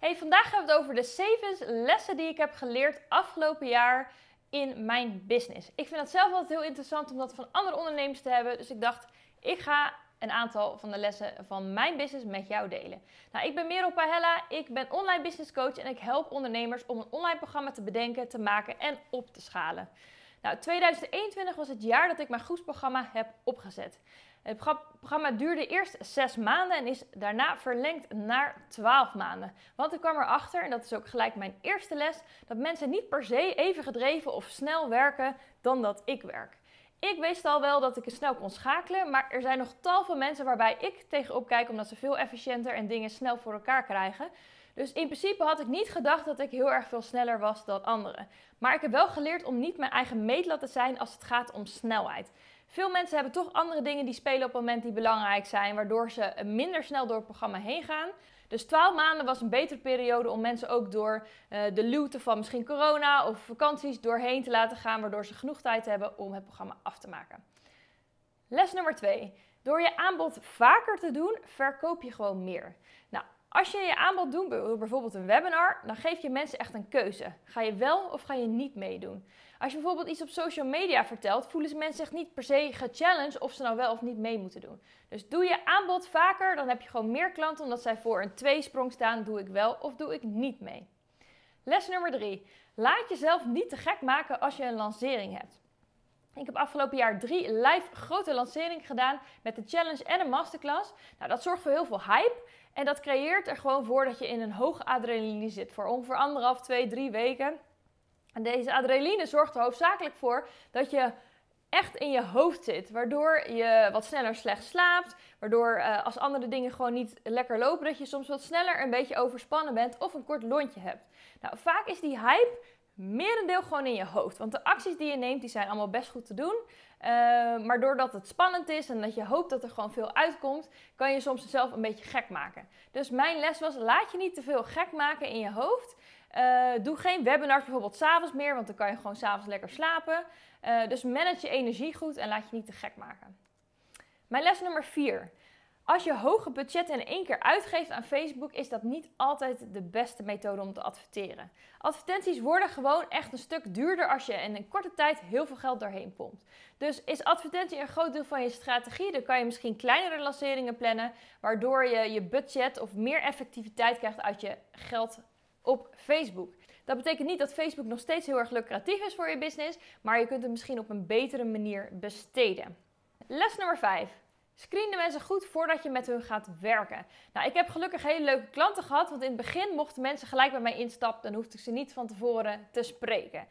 Hey, vandaag hebben we het over de 7 lessen die ik heb geleerd afgelopen jaar in mijn business. Ik vind het zelf altijd heel interessant om dat van andere ondernemers te hebben. Dus ik dacht, ik ga een aantal van de lessen van mijn business met jou delen. Nou, ik ben Merel Pahella, ik ben online business coach en ik help ondernemers om een online programma te bedenken, te maken en op te schalen. Nou, 2021 was het jaar dat ik mijn groepsprogramma heb opgezet. Het programma duurde eerst zes maanden en is daarna verlengd naar 12 maanden. Want ik kwam erachter, en dat is ook gelijk mijn eerste les, dat mensen niet per se even gedreven of snel werken dan dat ik werk. Ik wist al wel dat ik het snel kon schakelen, maar er zijn nog tal van mensen waarbij ik tegenop kijk omdat ze veel efficiënter en dingen snel voor elkaar krijgen. Dus in principe had ik niet gedacht dat ik heel erg veel sneller was dan anderen. Maar ik heb wel geleerd om niet mijn eigen meetlat te zijn als het gaat om snelheid. Veel mensen hebben toch andere dingen die spelen op het moment die belangrijk zijn, waardoor ze minder snel door het programma heen gaan. Dus 12 maanden was een betere periode om mensen ook door uh, de luwte van misschien corona of vakanties doorheen te laten gaan, waardoor ze genoeg tijd hebben om het programma af te maken. Les nummer 2. Door je aanbod vaker te doen, verkoop je gewoon meer. Nou, als je je aanbod doet, bijvoorbeeld een webinar, dan geef je mensen echt een keuze. Ga je wel of ga je niet meedoen? Als je bijvoorbeeld iets op social media vertelt, voelen ze mensen zich niet per se gechallenged of ze nou wel of niet mee moeten doen. Dus doe je aanbod vaker, dan heb je gewoon meer klanten omdat zij voor een tweesprong staan. Doe ik wel of doe ik niet mee? Les nummer 3. Laat jezelf niet te gek maken als je een lancering hebt. Ik heb afgelopen jaar drie live grote lanceringen gedaan met de challenge en een masterclass. Nou, dat zorgt voor heel veel hype. En dat creëert er gewoon voor dat je in een hoge adrenaline zit. Voor ongeveer anderhalf, twee, drie weken. En deze adrenaline zorgt er hoofdzakelijk voor dat je echt in je hoofd zit. Waardoor je wat sneller slecht slaapt. Waardoor uh, als andere dingen gewoon niet lekker lopen, dat je soms wat sneller een beetje overspannen bent of een kort lontje hebt. Nou, vaak is die hype merendeel gewoon in je hoofd. Want de acties die je neemt, die zijn allemaal best goed te doen. Uh, maar doordat het spannend is en dat je hoopt dat er gewoon veel uitkomt, kan je soms jezelf een beetje gek maken. Dus mijn les was: laat je niet te veel gek maken in je hoofd. Uh, doe geen webinars bijvoorbeeld s'avonds meer, want dan kan je gewoon s'avonds lekker slapen. Uh, dus manage je energie goed en laat je niet te gek maken. Mijn les nummer 4. Als je hoge budgetten in één keer uitgeeft aan Facebook, is dat niet altijd de beste methode om te adverteren. Advertenties worden gewoon echt een stuk duurder als je in een korte tijd heel veel geld doorheen pompt. Dus is advertentie een groot deel van je strategie, dan kan je misschien kleinere lanceringen plannen, waardoor je je budget of meer effectiviteit krijgt uit je geld op Facebook. Dat betekent niet dat Facebook nog steeds heel erg lucratief is voor je business, maar je kunt het misschien op een betere manier besteden. Les nummer 5. Screen de mensen goed voordat je met hun gaat werken. Nou, ik heb gelukkig hele leuke klanten gehad, want in het begin mochten mensen gelijk bij mij instappen, dan hoefde ik ze niet van tevoren te spreken.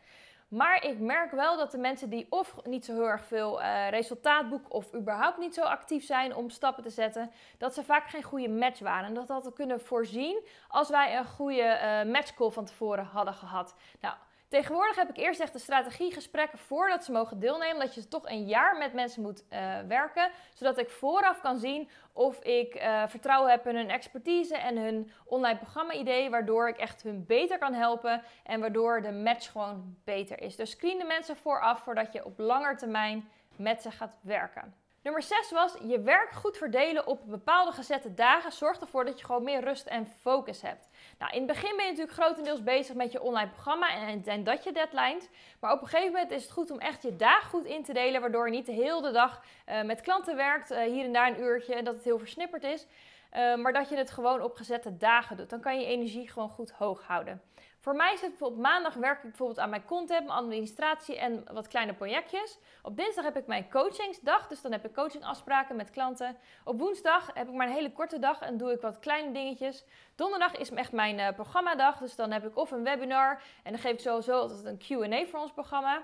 Maar ik merk wel dat de mensen die of niet zo heel erg veel uh, resultaat boeken of überhaupt niet zo actief zijn om stappen te zetten, dat ze vaak geen goede match waren. En dat hadden kunnen voorzien als wij een goede uh, matchcall van tevoren hadden gehad. Nou, Tegenwoordig heb ik eerst echt de strategiegesprekken voordat ze mogen deelnemen. Dat je toch een jaar met mensen moet uh, werken. Zodat ik vooraf kan zien of ik uh, vertrouwen heb in hun expertise en hun online programma-idee. Waardoor ik echt hun beter kan helpen. En waardoor de match gewoon beter is. Dus screen de mensen vooraf voordat je op lange termijn met ze gaat werken. Nummer 6 was je werk goed verdelen op bepaalde gezette dagen. Zorgt ervoor dat je gewoon meer rust en focus hebt. Nou, in het begin ben je natuurlijk grotendeels bezig met je online programma en, dat je deadlines. Maar op een gegeven moment is het goed om echt je dagen goed in te delen. Waardoor je niet de hele dag uh, met klanten werkt, uh, hier en daar een uurtje en dat het heel versnipperd is. Uh, maar dat je het gewoon op gezette dagen doet. Dan kan je je energie gewoon goed hoog houden. Voor mij is het bijvoorbeeld maandag werk ik bijvoorbeeld aan mijn content, mijn administratie en wat kleine projectjes. Op dinsdag heb ik mijn coachingsdag, dus dan heb ik coachingafspraken met klanten. Op woensdag heb ik maar een hele korte dag en doe ik wat kleine dingetjes. Donderdag is echt mijn uh, programmadag, dus dan heb ik of een webinar en dan geef ik sowieso altijd een Q&A voor ons programma.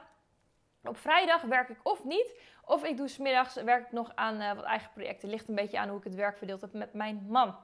Op vrijdag werk ik of niet, of ik doe smiddags werk ik nog aan uh, wat eigen projecten. Ligt een beetje aan hoe ik het werk verdeeld heb met mijn man.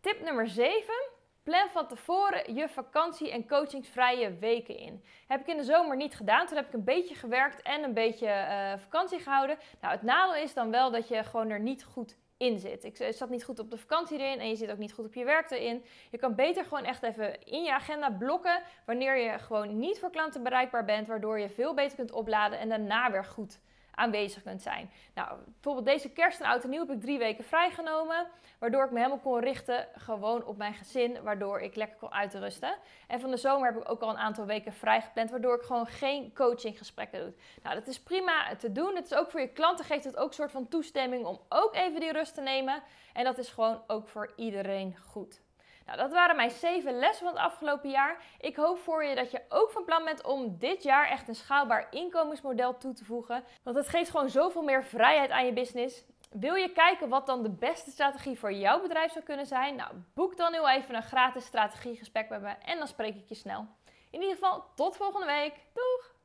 Tip nummer 7 Plan van tevoren je vakantie- en coachingsvrije weken in. Heb ik in de zomer niet gedaan. Toen heb ik een beetje gewerkt en een beetje uh, vakantie gehouden. Nou, het nadeel is dan wel dat je gewoon er niet goed in zit. Ik zat niet goed op de vakantie erin en je zit ook niet goed op je werk erin. Je kan beter gewoon echt even in je agenda blokken wanneer je gewoon niet voor klanten bereikbaar bent, waardoor je veel beter kunt opladen en daarna weer goed aanwezig kunt zijn. Nou, bijvoorbeeld deze kerst en oud en nieuw heb ik drie weken vrijgenomen. Waardoor ik me helemaal kon richten gewoon op mijn gezin. Waardoor ik lekker kon uitrusten. En van de zomer heb ik ook al een aantal weken vrijgepland. Waardoor ik gewoon geen coachinggesprekken doe. Nou, dat is prima te doen. Het is ook voor je klanten geeft het ook een soort van toestemming om ook even die rust te nemen. En dat is gewoon ook voor iedereen goed. Nou, dat waren mijn zeven lessen van het afgelopen jaar. Ik hoop voor je dat je ook van plan bent om dit jaar echt een schaalbaar inkomensmodel toe te voegen. Want het geeft gewoon zoveel meer vrijheid aan je business. Wil je kijken wat dan de beste strategie voor jouw bedrijf zou kunnen zijn? Nou, boek dan heel even een gratis strategiegesprek bij me en dan spreek ik je snel. In ieder geval, tot volgende week. Doeg!